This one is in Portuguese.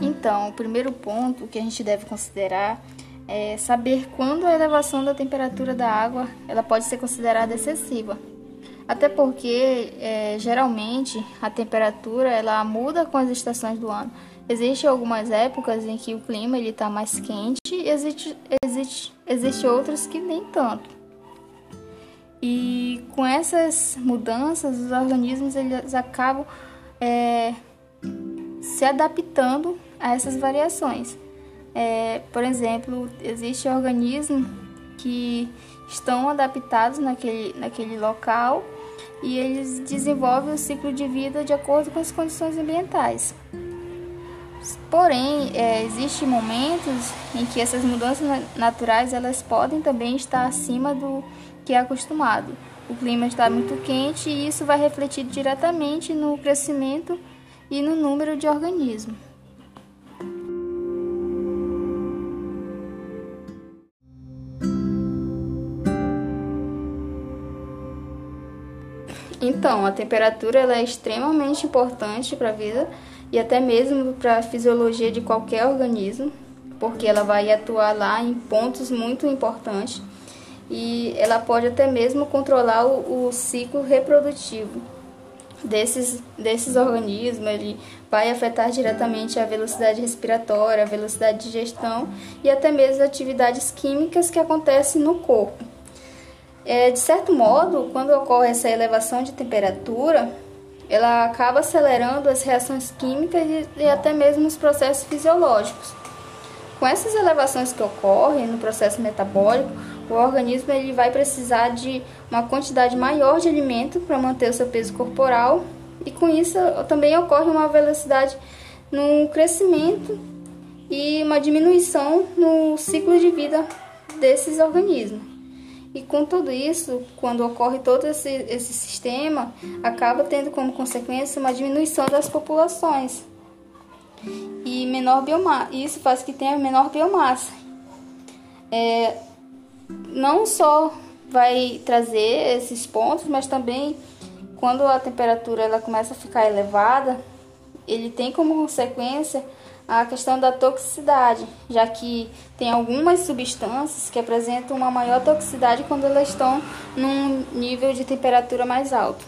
Então, o primeiro ponto que a gente deve considerar é saber quando a elevação da temperatura da água ela pode ser considerada excessiva. Até porque, é, geralmente, a temperatura ela muda com as estações do ano. Existem algumas épocas em que o clima está mais quente e existe, existe, existe outras que nem tanto. E com essas mudanças, os organismos eles acabam é, se adaptando a essas variações. É, por exemplo, existe organismos que estão adaptados naquele, naquele local e eles desenvolvem o ciclo de vida de acordo com as condições ambientais. Porém, é, existem momentos em que essas mudanças naturais elas podem também estar acima do que é acostumado. O clima está muito quente e isso vai refletir diretamente no crescimento e no número de organismos. Então, a temperatura ela é extremamente importante para a vida e até mesmo para a fisiologia de qualquer organismo, porque ela vai atuar lá em pontos muito importantes e ela pode até mesmo controlar o, o ciclo reprodutivo desses, desses organismos, ele vai afetar diretamente a velocidade respiratória, a velocidade de digestão e até mesmo as atividades químicas que acontecem no corpo. É, de certo modo, quando ocorre essa elevação de temperatura, ela acaba acelerando as reações químicas e, e até mesmo os processos fisiológicos. Com essas elevações que ocorrem no processo metabólico, o organismo ele vai precisar de uma quantidade maior de alimento para manter o seu peso corporal e com isso também ocorre uma velocidade no crescimento e uma diminuição no ciclo de vida desses organismos. E com tudo isso, quando ocorre todo esse, esse sistema, acaba tendo como consequência uma diminuição das populações e menor biomassa. Isso faz que tenha menor biomassa. É, não só vai trazer esses pontos, mas também quando a temperatura ela começa a ficar elevada, ele tem como consequência a questão da toxicidade, já que tem algumas substâncias que apresentam uma maior toxicidade quando elas estão num nível de temperatura mais alto.